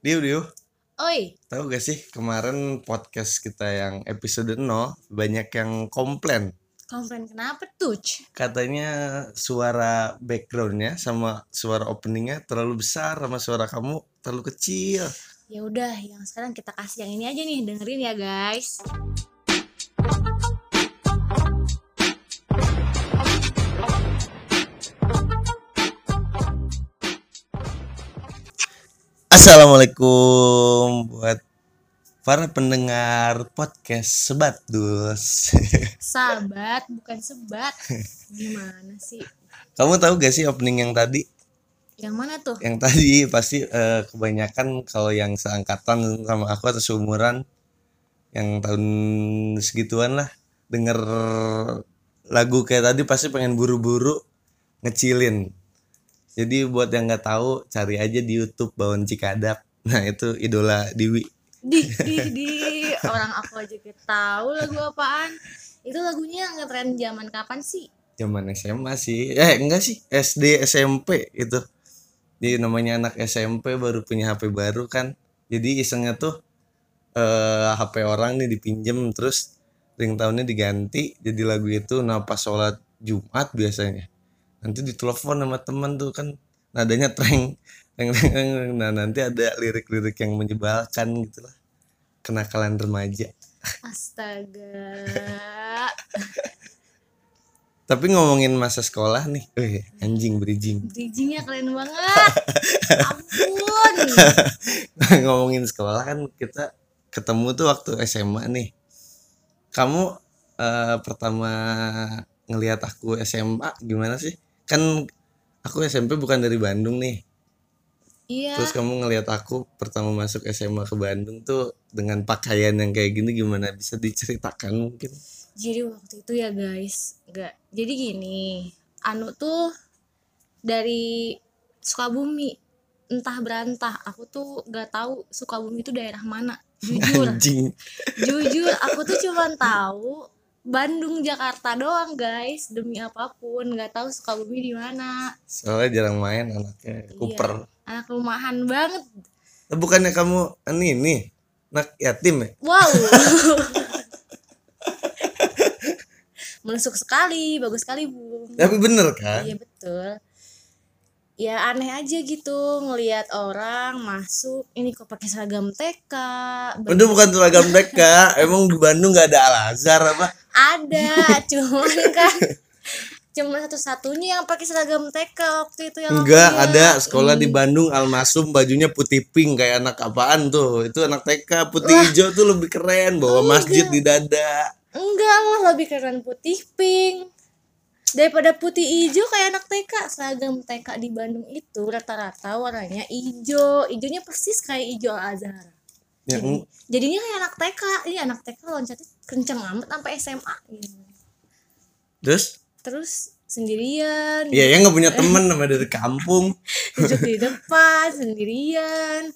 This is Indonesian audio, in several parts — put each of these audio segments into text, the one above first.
Diu, Diu, Oi, tahu gak sih kemarin podcast kita yang episode 0 banyak yang komplain. komplain kenapa tuh? Katanya suara backgroundnya sama suara openingnya terlalu besar sama suara kamu terlalu kecil. Ya udah, yang sekarang kita kasih yang ini aja nih, dengerin ya guys. Assalamualaikum buat para pendengar podcast Sebat Dus. Sahabat, bukan sebat. Gimana sih? kamu tahu gak sih opening yang tadi? Yang mana tuh? Yang tadi pasti eh, kebanyakan kalau yang seangkatan sama aku atau seumuran yang tahun segituan lah denger lagu kayak tadi pasti pengen buru-buru ngecilin. Jadi buat yang nggak tahu cari aja di YouTube Bawon Cikadap. Nah itu idola Dewi. Di, di, di. Orang aku aja gak tahu lagu apaan. Itu lagunya ngetren zaman kapan sih? Zaman SMA sih. Eh enggak sih SD SMP itu. Jadi namanya anak SMP baru punya HP baru kan. Jadi isengnya tuh eh HP orang nih dipinjem terus ringtone-nya diganti jadi lagu itu nah pas sholat Jumat biasanya nanti ditelepon sama teman tuh kan nadanya treng nah nanti ada lirik-lirik yang menyebalkan gitu lah kenakalan remaja Astaga. tapi ngomongin masa sekolah nih eh anjing bridging Bridgingnya keren banget. Ampun. ngomongin sekolah kan kita ketemu tuh waktu SMA nih kamu eh, pertama ngelihat aku SMA gimana sih kan aku SMP bukan dari Bandung nih Iya. terus kamu ngelihat aku pertama masuk SMA ke Bandung tuh dengan pakaian yang kayak gini gimana bisa diceritakan mungkin Jadi waktu itu ya guys, enggak. Jadi gini, Anu tuh dari Sukabumi, entah berantah. Aku tuh gak tahu Sukabumi itu daerah mana. Jujur, anjing jujur aku tuh cuman tahu Bandung, Jakarta doang guys. Demi apa pun, nggak tahu Sukabumi di mana. soalnya jarang main anaknya Iya. kuper Anak rumahan banget. Eh, bukannya kamu ini nih anak yatim ya Wow. Menusuk sekali, bagus sekali, Bung. tapi bener kan Iya betul. Ya aneh aja gitu ngelihat orang masuk ini kok pakai seragam TK. Ber- Udah bukan seragam TK, emang di Bandung gak ada Al Azhar apa? Ada, cuman kan cuma satu-satunya yang pakai seragam TK waktu itu yang Enggak, lihat. ada sekolah di Bandung Almasum bajunya putih pink kayak anak apaan tuh? Itu anak TK putih hijau tuh lebih keren bawa masjid di dada. Enggak lah lebih keren putih pink daripada putih hijau kayak anak TK seragam TK di Bandung itu rata-rata warnanya hijau hijaunya persis kayak hijau Al Azhar Ya, Jadi- jadinya kayak anak TK ini anak TK loncatnya kenceng amat sampai SMA gitu. terus? terus sendirian Iya, ya nggak punya temen namanya dari kampung. duduk di depan sendirian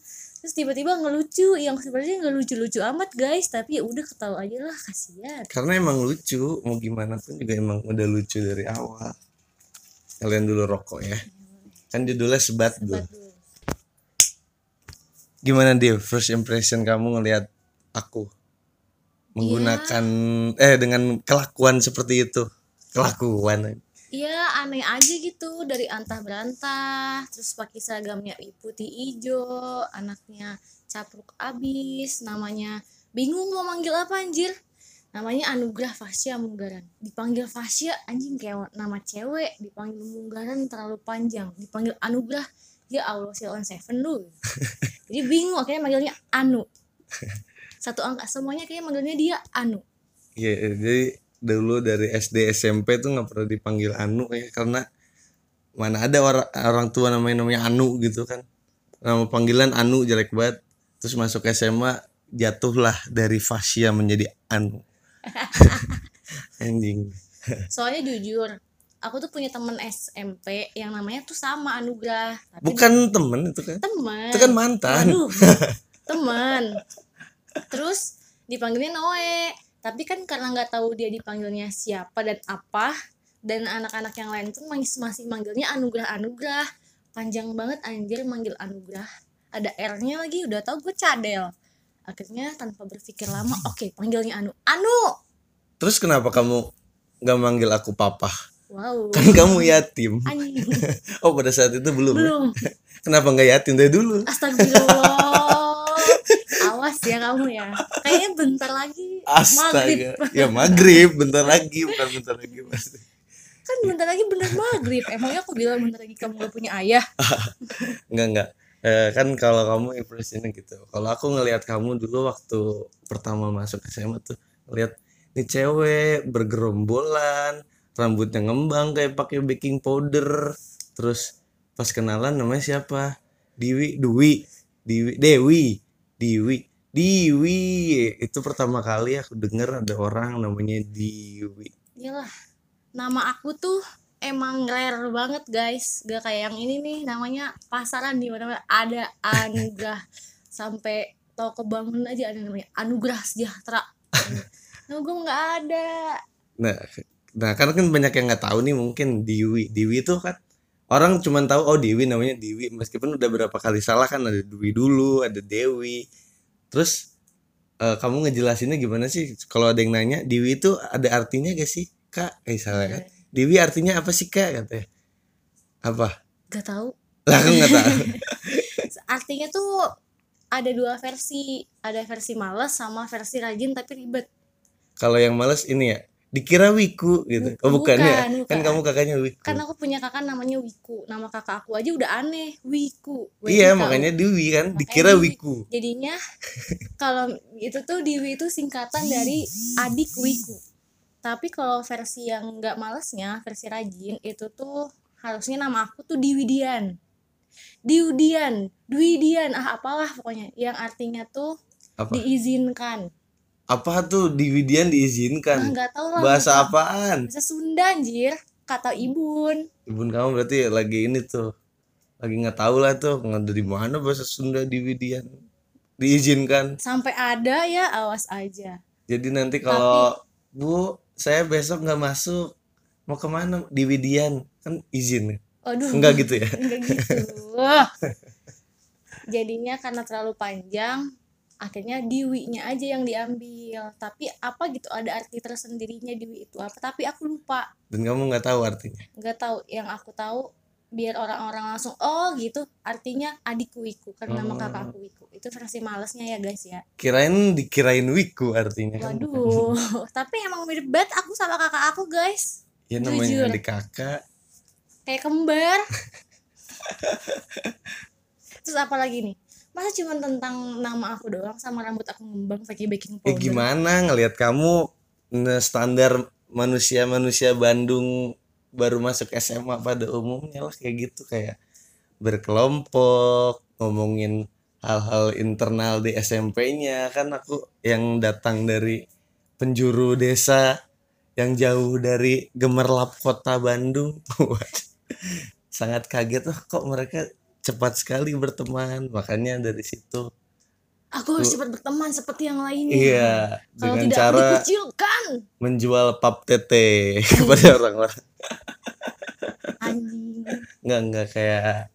terus tiba-tiba ngelucu yang sebenarnya nggak lucu-lucu amat guys tapi ya udah ketawa aja lah kasihan Karena emang lucu, mau gimana pun juga emang udah lucu dari awal. Kalian dulu rokok ya. Kan judulnya sebat dulu. Dulu. Gimana dia first impression kamu ngelihat aku menggunakan eh dengan kelakuan seperti itu kelakuan Iya aneh aja gitu dari antah berantah terus pakai seragamnya putih hijau anaknya capruk abis namanya bingung mau manggil apa anjir? Namanya Anugrah Fasya Munggaran. Dipanggil Fasya anjing kayak nama cewek dipanggil Munggaran terlalu panjang. Dipanggil Anugrah ya Allah si on seven lu jadi bingung akhirnya manggilnya Anu. Satu angka semuanya kayaknya manggilnya dia Anu. Iya, jadi dulu dari SD SMP tuh nggak pernah dipanggil Anu ya karena mana ada orang orang tua namanya namanya Anu gitu kan. Nama panggilan Anu jelek banget. Terus masuk SMA jatuhlah dari Fasya menjadi Anu. Anjing. soalnya jujur aku tuh punya temen SMP yang namanya tuh sama Anugrah tapi Bukan temen itu kan. temen Itu kan mantan. Aduh, temen terus dipanggilnya Noe tapi kan karena nggak tahu dia dipanggilnya siapa dan apa dan anak-anak yang lain tuh masih masih manggilnya Anugrah Anugrah panjang banget anjir manggil Anugrah. Ada R-nya lagi udah tahu gue cadel. Akhirnya tanpa berpikir lama oke panggilnya Anu. Anu! Terus kenapa kamu nggak manggil aku papa? Wow. Kan kamu yatim. Oh pada saat itu belum. Belum. Kenapa nggak yatim dari dulu? Astagfirullah awas ya kamu ya kayaknya bentar lagi maghrib astaga ya maghrib bentar lagi bukan bentar lagi mas kan bentar lagi bener maghrib emangnya aku bilang bentar lagi kamu gak punya ayah Enggak enggak. Eh, kan kalau kamu impresinya gitu. Kalau aku ngelihat kamu dulu waktu pertama masuk SMA tuh ngelihat ini cewek bergerombolan, rambutnya ngembang kayak pakai baking powder. Terus pas kenalan namanya siapa? Dewi, Dewi, Dewi, Dewi, Dewi. Itu pertama kali aku denger ada orang namanya Dewi. Iyalah, nama aku tuh emang rare banget guys. Gak kayak yang ini nih namanya pasaran di mana ada anugerah sampai toko bangun aja ada namanya anugerah sejahtera. Nah, gue nggak ada. Nah, nah kan kan banyak yang nggak tahu nih mungkin Dewi. Dewi itu kan orang cuma tahu oh Dewi namanya Dewi meskipun udah berapa kali salah kan ada Dewi dulu, ada Dewi. Terus eh, kamu ngejelasinnya gimana sih? Kalau ada yang nanya Dewi itu ada artinya gak sih? Kak, eh salah kan? Dewi artinya apa sih Kak katanya? Apa? Gak tahu. Lah aku nggak tahu. Artinya tuh ada dua versi. Ada versi males sama versi rajin tapi ribet. Kalau yang males ini ya dikira Wiku gitu. Oh bukan, ya? Bukan, Kan bukan. kamu kakaknya Wiku. Kan aku punya kakak namanya Wiku. Nama kakak aku aja udah aneh, Wiku. Iya, Wiku. makanya Dewi kan Makanya dikira. Wiku. jadinya kalau itu tuh Dewi itu singkatan dari adik Wiku tapi kalau versi yang nggak malesnya versi rajin itu tuh harusnya nama aku tuh Diwidian Diwidian Dwidian ah apalah pokoknya yang artinya tuh Apa? diizinkan Apa tuh Dividian nah diizinkan? nggak tahu lah Bahasa bahasa apaan? bahasa Sunda anjir. Kata ibun. Ibun kamu berarti lagi ini tuh lagi nggak tahu lah tuh nggak dari mana bahasa Sunda Dividian diizinkan. sampai ada ya awas aja. Jadi nanti kalau Bu saya besok nggak masuk. Mau ke mana? Dividian kan izin. Aduh. Enggak gitu ya? Enggak gitu. Jadinya karena terlalu panjang akhirnya diwi-nya aja yang diambil. Tapi apa gitu ada arti tersendirinya diwi itu apa? Tapi aku lupa. Dan kamu nggak tahu artinya? Nggak tahu. Yang aku tahu biar orang-orang langsung oh gitu artinya adikku Wiku karena nama Oh. kakakku Wiku. Itu versi malesnya ya guys ya. Kirain dikirain Wiku artinya. Kan waduh. Tapi emang mirip banget aku sama kakak aku guys. Ya namanya jujur. adik kakak. Kayak kembar. Terus apa lagi nih masa cuma tentang nama aku doang sama rambut aku ngembang pakai baking eh powder? gimana ngelihat kamu standar manusia-manusia Bandung baru masuk SMA pada umumnya? Lah kayak gitu kayak berkelompok ngomongin hal-hal internal di SMP-nya kan aku yang datang dari penjuru desa yang jauh dari gemerlap kota Bandung. Sangat kaget. Oh, kok mereka cepat sekali berteman makanya dari situ aku harus cepat berteman seperti yang lainnya. Iya kalau dengan tidak cara dikucilkan. menjual pap tete kepada orang-orang. Anjing. Nggak nggak kayak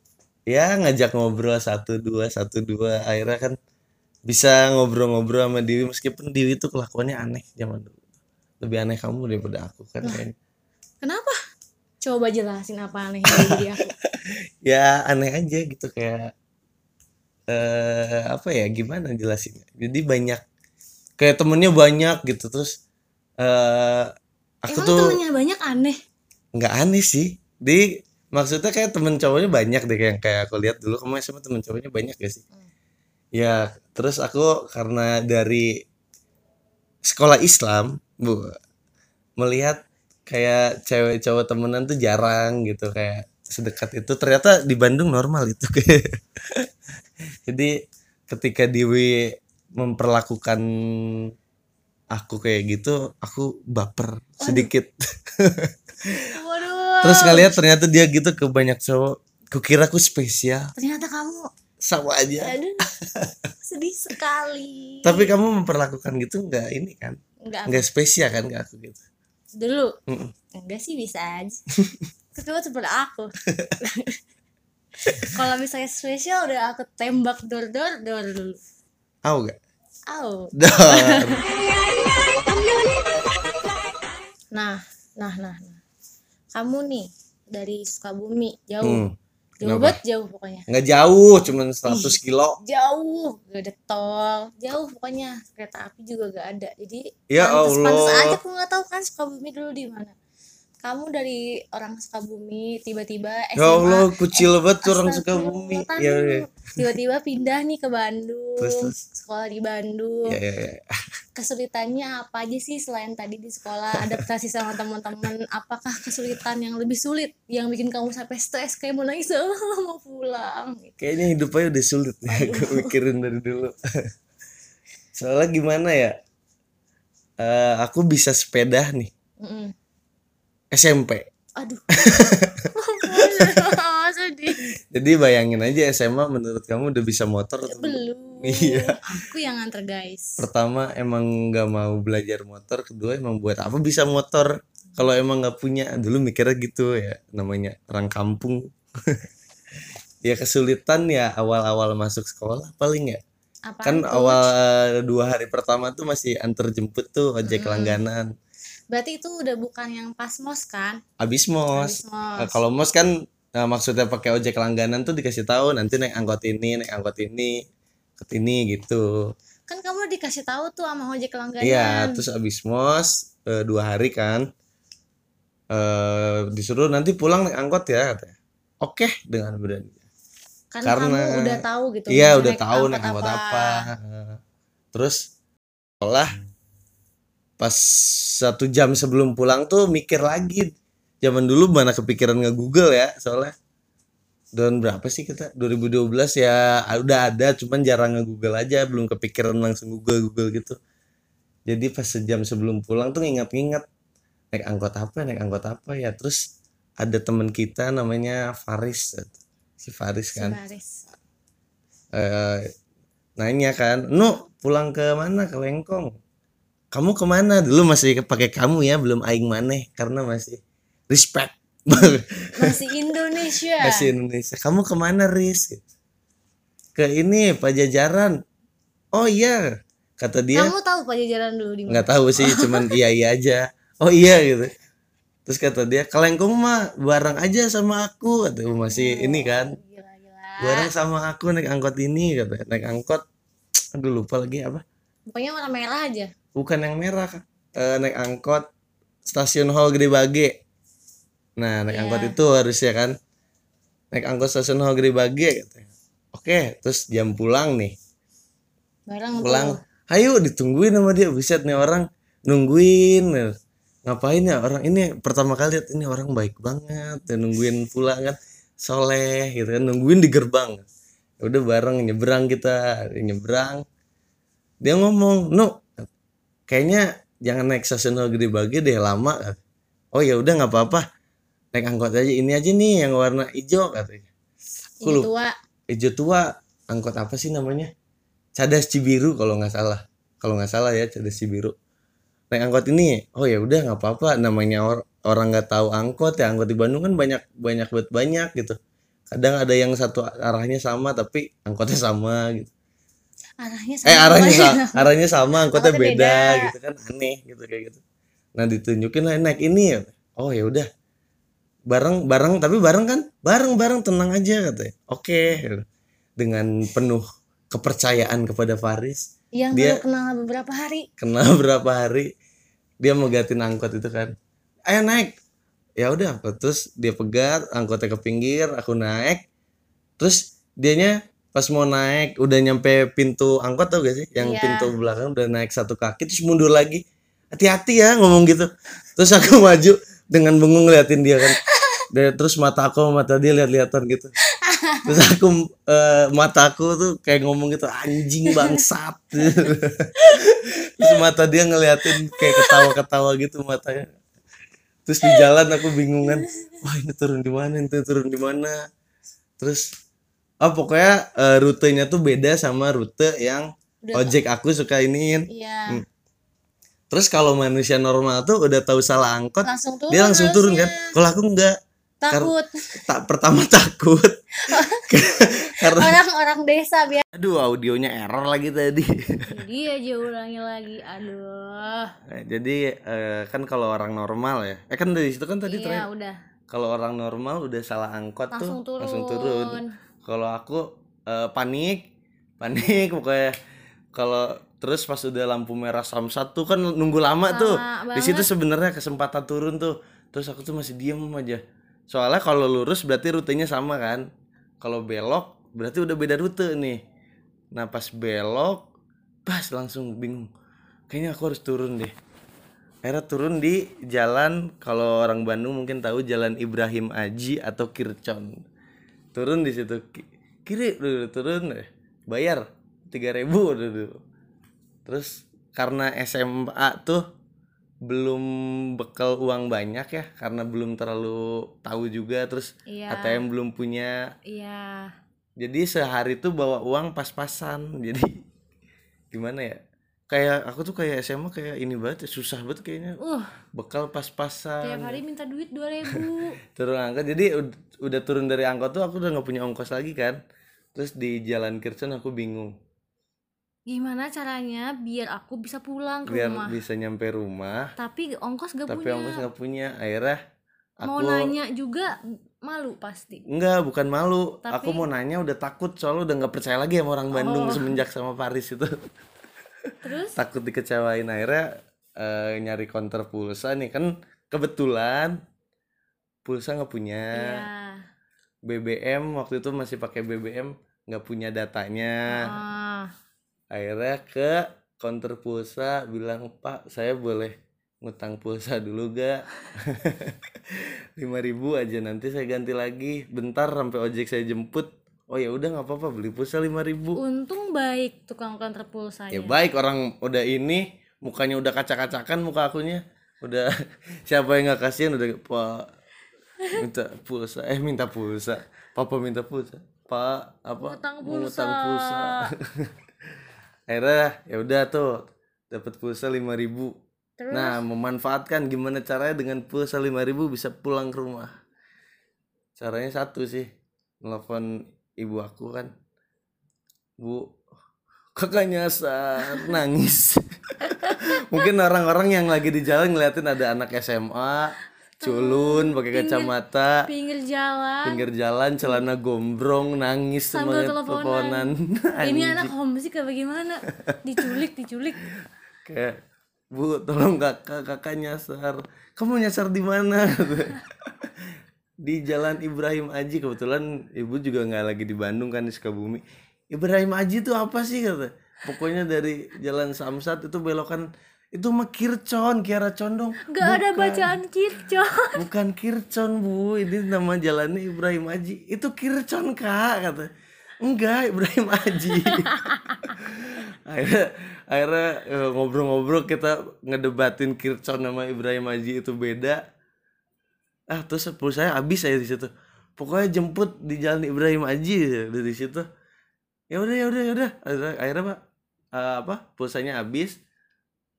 ya ngajak ngobrol satu dua satu dua akhirnya kan bisa ngobrol-ngobrol sama Dewi meskipun Dewi itu kelakuannya aneh zaman dulu. Lebih aneh kamu daripada aku kan kenapa coba jelasin apa aneh aku. Ya aneh aja gitu kayak eh apa ya gimana jelasinnya? Jadi banyak kayak temennya banyak gitu terus eh aku emang tuh temennya banyak aneh? Nggak aneh sih. Di maksudnya kayak temen cowoknya banyak deh kayak kayak aku lihat dulu kamu sama temen cowoknya banyak gak sih? Hmm. ya terus aku karena dari sekolah Islam bu melihat kayak cewek cowok temenan tuh jarang gitu kayak sedekat itu ternyata di Bandung normal itu jadi ketika Dewi memperlakukan aku kayak gitu aku baper sedikit waduh Terus ngeliat ternyata dia gitu ke banyak cowok. Kukira aku spesial. ternyata kamu Sama aja. aduh sedih sekali Tapi kamu memperlakukan gitu nggak ini kan? enggak Nggak spesial kan ke aku gitu. Dulu Mm-mm. enggak sih bisa aja kedua seperti aku kalau misalnya spesial udah aku tembak dor dor dor dulu Tahu gak? Au. Dor. Nah, nah, nah, nah. Kamu nih dari Sukabumi jauh, Hmm. Jauh kenapa? banget jauh pokoknya. Nggak jauh, cuman 100 kilo. Jauh, gak ada tol, jauh pokoknya kereta api juga gak ada. Jadi Ya pantes, pantes Allah. aja aku nggak tahu kan Sukabumi dulu di mana. Kamu dari orang Sukabumi tiba-tiba SMA. Ya Allah, kucil banget tuh orang Sukabumi. tahan Ya, dulu. ya. Tiba-tiba pindah nih ke Bandung. Terus, terus. Sekolah di Bandung. Ya, ya, ya. Kesulitannya apa aja sih selain tadi di sekolah adaptasi sama teman-teman apakah kesulitan yang lebih sulit yang bikin kamu sampai stres kayak mau nangis "Ah, mau pulang gitu. Kayaknya hidup aja udah sulit nih aku mikirin dari dulu. Soalnya gimana ya? Eh, aku bisa sepeda nih Mm-mm. SMP. aduh sedih Jadi bayangin aja SMA menurut kamu udah bisa motor atau belum? Iya. aku yang nganter guys Pertama emang nggak mau belajar motor, kedua emang buat apa bisa motor? Kalau emang nggak punya, dulu mikirnya gitu ya, namanya orang kampung. ya kesulitan ya awal-awal masuk sekolah paling ya. apa kan awal eh, dua hari pertama tuh masih antar jemput tuh ojek Mm-mm. langganan berarti itu udah bukan yang pas mos kan abis mos mos. Eh, kalau mos kan eh, maksudnya pakai ojek langganan tuh dikasih tahu nanti naik angkot ini naik angkot ini ini gitu. Kan kamu dikasih tahu tuh sama ojek langganan. Iya terus abis mos eh, dua hari kan eh disuruh nanti pulang naik angkot ya katanya. Oke dengan berani. Kan karena- kamu udah tahu gitu iya udah tahu naik angkot apa, Eh, terus sekolah pas satu jam sebelum pulang tuh mikir lagi. Zaman dulu mana kepikiran nge Google ya soalnya tahun berapa sih kita 2012 ya udah ada cuman jarang nge Google aja belum kepikiran langsung Google Google gitu jadi pas sejam sebelum pulang tuh ngingat-ngingat naik angkot apa naik angkot apa ya terus ada teman kita namanya Faris si Faris Si kan Baris. eh nanya kan, "Nu, pulang ke mana? Ke Lengkong." Kamu ke mana? Dulu masih pakai kamu ya, belum aing maneh karena masih respect masih Indonesia masih Indonesia. Kamu ke mana, Riz? Ke ini Pajajaran. Oh iya, kata dia. kamu tahu pajajaran dulu di mana nggak tahu sih, cuman iya iya aja. Oh iya gitu. Terus kata dia, "Ke Lengkong mah bareng aja sama aku." Kata masih ini kan. gila gila Bareng sama aku naik angkot ini kata. Naik angkot aduh lupa lagi apa? pokoknya warna merah aja bukan yang merah. Eh, naik angkot stasiun Hall Gede Bage nah naik Iya. angkot itu harusnya kan naik angkot stasiun Gede Bage katanya oke terus jam pulang nih. Bareng pulang tuh ayo ditungguin sama dia. Buset nih orang nungguin. Ngapain ya orang? Ini pertama kali lihat ini orang baik banget ya, nungguin pulang kan. Soleh gitu kan. Nungguin di gerbang. Ya udah bareng nyebrang kita. Nyebrang. Dia ngomong no kayaknya jangan naik stasiun Gede Bage deh lama. Oh ya udah nggak apa-apa naik angkot aja ini aja nih yang warna hijau katanya. Aku lupa tua. Hijau tua angkot apa sih namanya? Cadas cibiru kalau nggak salah. Kalau nggak salah ya cadas cibiru. Naik angkot ini oh ya udah nggak apa-apa namanya or- orang nggak tahu angkot ya angkot di Bandung kan banyak banyak buat banyak gitu. Kadang ada yang satu arahnya sama tapi angkotnya sama gitu. Arahnya sama. eh arahnya sama arahnya sama angkotnya Angkotnya beda, beda. gitu kan. Aneh gitu kayak gitu. Nah ditunjukin lah naik ini ya. Oh ya udah bareng bareng tapi bareng kan? Bareng bareng tenang aja katanya oke dengan penuh kepercayaan kepada Faris. Yang Dia- kenal beberapa hari. Kenal berapa hari. Dia mau gantiin angkot itu kan. Ayo naik. Ya udah terus dia pegat angkotnya ke pinggir aku naik. Terus dianya pas mau naik udah nyampe pintu angkot tau gak sih? Yang Iya. pintu belakang udah naik satu kaki terus mundur lagi. Hati-hati ya ngomong gitu. Terus aku maju dengan bengong ngeliatin dia kan Dan terus mata aku sama mata dia lihat-lihatan gitu. Terus aku eh, mata aku tuh kayak ngomong gitu anjing bangsat. Terus mata dia ngeliatin kayak ketawa-ketawa gitu matanya. Terus di jalan aku bingungan wah ini turun di mana? Ini turun di mana? Terus oh pokoknya eh, rutenya tuh beda sama rute yang Udah ojek aku suka iniin. Iya. Hmm. terus kalau manusia normal tuh udah tahu salah angkot langsung turun dia langsung turun kan? kalau aku enggak takut. tak pertama takut. Karena orang-orang desa biar aduh audionya error lagi tadi. Jadi aja ulangi lagi aduh. Nah, jadi eh, kan kalau orang normal ya. Eh kan dari situ kan tadi iya terakhir. udah. Kalau orang normal udah salah angkot langsung tuh turun, langsung turun. Kalau aku eh, panik. Panik pokoknya. Kalau terus pas udah lampu merah samsat tuh kan nunggu lama tuh. Lama di situ sebenarnya kesempatan turun tuh. Terus aku tuh masih diem aja soalnya kalau lurus berarti rutenya sama kan? Kalau belok berarti udah beda rute nih. Nah pas belok pas langsung bingung. Kayaknya aku harus turun deh. Akhirnya turun di jalan kalau orang Bandung mungkin tahu jalan Ibrahim Aji atau Kircon. Turun di situ. Ki- kiri dulu turun deh. Bayar tiga ribu dulu terus karena SMA tuh belum bekal uang banyak ya karena belum terlalu tahu juga terus iya. ATM belum punya. Iya. Jadi sehari tuh bawa uang pas-pasan jadi gimana ya? Kayak aku tuh kayak SMA kayak ini banget ya, susah banget kayaknya. Uh. Bekal tiap pas-pasan hari minta duit dua ribu. Turun angkot jadi ud- udah turun dari angkot tuh aku udah nggak punya ongkos lagi kan. Terus di jalan Kircon aku bingung gimana caranya biar aku bisa pulang ke biar rumah bisa nyampe rumah tapi ongkos gak tapi punya ongkos nggak punya akhirnya aku mau nanya juga malu pasti Enggak, bukan malu. Tapi- Aku mau nanya udah takut soalnya udah nggak percaya lagi sama orang Bandung Oh. semenjak sama Paris itu. terus takut dikecewain akhirnya eh, nyari counter pulsa nih kan kebetulan pulsa nggak punya. iya BBM waktu itu masih pakai BBM nggak punya datanya. ah Akhirnya ke counter pulsa bilang, "Pak, saya boleh ngutang pulsa dulu gak? 5000 aja nanti saya ganti lagi. Bentar sampai ojek saya jemput." Oh ya udah nggak apa-apa beli pulsa 5000 untung baik tukang counter pulsanya Ya baik orang udah ini mukanya udah kacak-kacakan muka akunya. Udah siapa yang nggak kasihan udah Pak minta pulsa eh minta pulsa. Papa minta pulsa. Pak apa Ngutang pulsa. ngutang pulsa. Akhirnya ya udah tuh dapat pulsa 5000 terus Nah, memanfaatkan gimana caranya dengan pulsa 5000 bisa pulang ke rumah. Caranya satu sih. Nelfon ibu aku kan. Bu, kakak nyasar, nangis. Mungkin orang-orang yang lagi di jalan ngeliatin ada anak SMA, culun, pakai kacamata, pinggir jalan. Pinggir jalan, celana gombrong, nangis Sambil semangat teleponan. teleponan. ini anak homesick apa gimana diculik diculik. Kayak bu tolong kakak kakak nyasar. Kamu nyasar di mana? Di jalan Ibrahim Aji. Kebetulan ibu juga nggak lagi di Bandung kan di Sukabumi. Ibrahim Aji itu apa sih? kata. Pokoknya dari jalan Samsat itu belokan itu mah Kircon Kiara Condong Gak ada bacaan kircon. Bukan Kircon bu. Ini nama jalannya Ibrahim Aji. Itu Kircon kak kata. Enggak Ibrahim Aji. Akhirnya akhirnya eh, ngobrol-ngobrol kita ngedebatin Kircon sama Ibrahim Aji itu beda. Ah terus pulsa saya habis saya di situ. Pokoknya jemput di jalan Ibrahim Aji dari situ. Ya udah ya udah ya udah. Akhirnya, akhirnya pak eh, apa pulsanya habis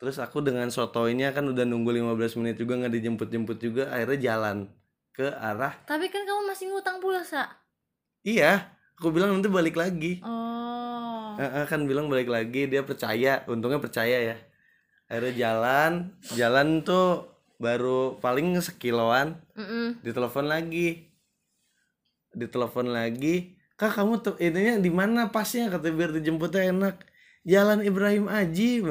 terus aku dengan sotoinya kan udah nunggu 15 menit juga nggak dijemput-jemput juga akhirnya jalan ke arah tapi kan kamu masih ngutang pulsa? Iya aku bilang nanti balik lagi. Oh. Kan bilang balik lagi dia percaya untungnya percaya ya. Akhirnya jalan jalan tuh baru paling sekiloan. Mm-mm. ditelepon lagi. Ditelepon lagi kak kamu tuh ininya di mana pasnya? kata biar dijemputnya enak. Jalan Ibrahim Aji.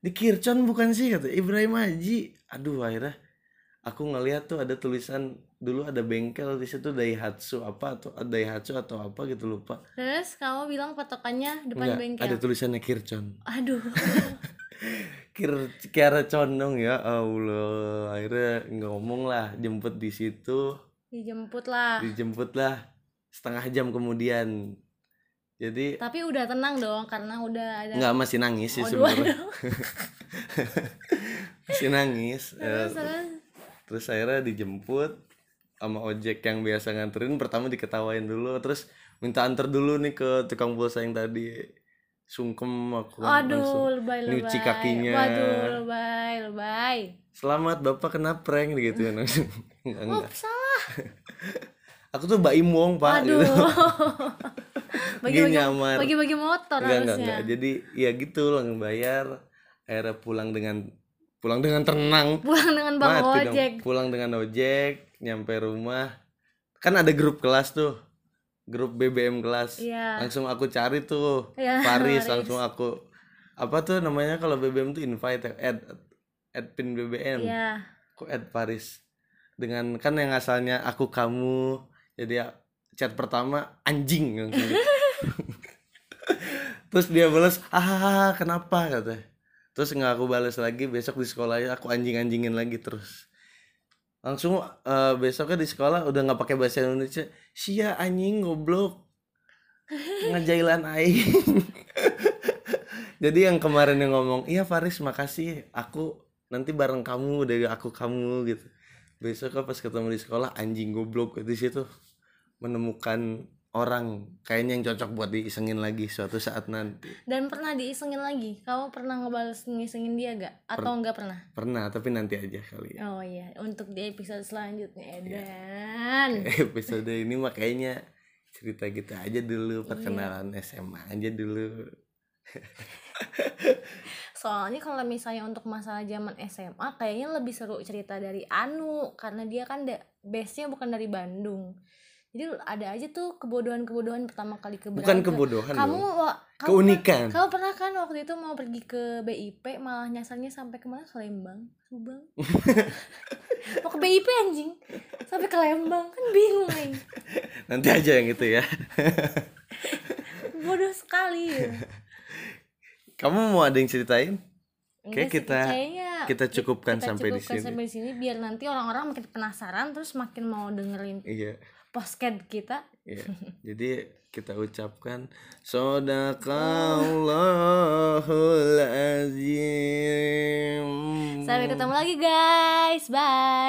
Di Kircon bukan sih kata Ibrahim Aji aduh akhirnya aku ngeliat tuh ada tulisan dulu ada bengkel di situ Daihatsu apa atau Daihatsu atau apa gitu lupa. Terus kamu bilang patokannya depan Enggak, bengkel. ada tulisannya Kircon. Aduh. Kir Kiara condong ya Allah. Akhirnya ngomong lah jemput di situ. Dijemput lah. Dijemput lah setengah jam kemudian jadi tapi udah tenang dong karena udah ada nggak masih nangis sih Aduh, sebenarnya masih nangis Eh, terus terus terus akhirnya dijemput sama ojek yang biasa nganterin pertama diketawain dulu terus minta antar dulu nih ke tukang pulsa yang tadi sungkem aku kan langsung. aduh lebay lebay nyuci kakinya. waduh lebay lebay selamat bapak kena prank gitu kan langsung enggak, enggak. oh salah aku tuh Mbak Imong pak Aduh. gitu Bagi-bagi nyamar. bagi-bagi motor enggak enggak harusnya. enggak jadi ya gitu lah bayar akhirnya pulang dengan pulang dengan tenang Pulang dengan bang Mati dong. ojek. pulang dengan ojek nyampe rumah kan ada grup kelas tuh grup BBM kelas Iya. langsung aku cari tuh Iya, Faris Faris. langsung aku apa tuh namanya kalau BBM tuh invite ya, add add pin BBM Iya. aku add Faris dengan kan yang asalnya aku kamu jadi ya, chat pertama anjing gitu. terus dia balas ah kenapa? katanya. Terus nggak aku balas lagi besok di sekolahnya aku anjing anjingin lagi terus. Langsung eh, besoknya di sekolah udah nggak pakai bahasa Indonesia sia anjing goblok. Ngejailan aing. Jadi yang kemarin yang ngomong iya Faris makasih. Aku nanti bareng kamu dari aku kamu gitu. Besok pas ketemu di sekolah anjing goblok di situ menemukan orang kayaknya yang cocok buat diisengin lagi suatu saat nanti Dan pernah diisengin lagi. Kamu pernah ngebales ngisengin dia gak? Atau enggak pernah? pernah tapi nanti aja kali ya Oh iya, untuk di episode selanjutnya Iya. Edan. episode ini mah kayaknya cerita gitu aja dulu perkenalan SMA aja dulu Soalnya kalau misalnya untuk masalah zaman SMA kayaknya lebih seru cerita dari Anu karena dia kan base-nya bukan dari Bandung. Jadi ada aja tuh kebodohan-kebodohan pertama kali ke bukan kebodohan Kamu wa- kamu keunikan Kamu pernah kan waktu itu mau pergi ke BIP malah nyasarnya sampai ke mana ke Lembang, Subang. mau ke BIP anjing sampai ke Lembang kan bingung nih. nanti aja yang itu ya Bodoh sekali. ya. kamu mau ada yang ceritain sih, kita- kita cukupkan kita sampai di cukupkan sini sampai di sini biar nanti orang-orang makin penasaran terus makin mau dengerin iya podcast kita. Iya. Jadi kita ucapkan Sadaqallahul azim. Sampai ketemu lagi guys. Bye.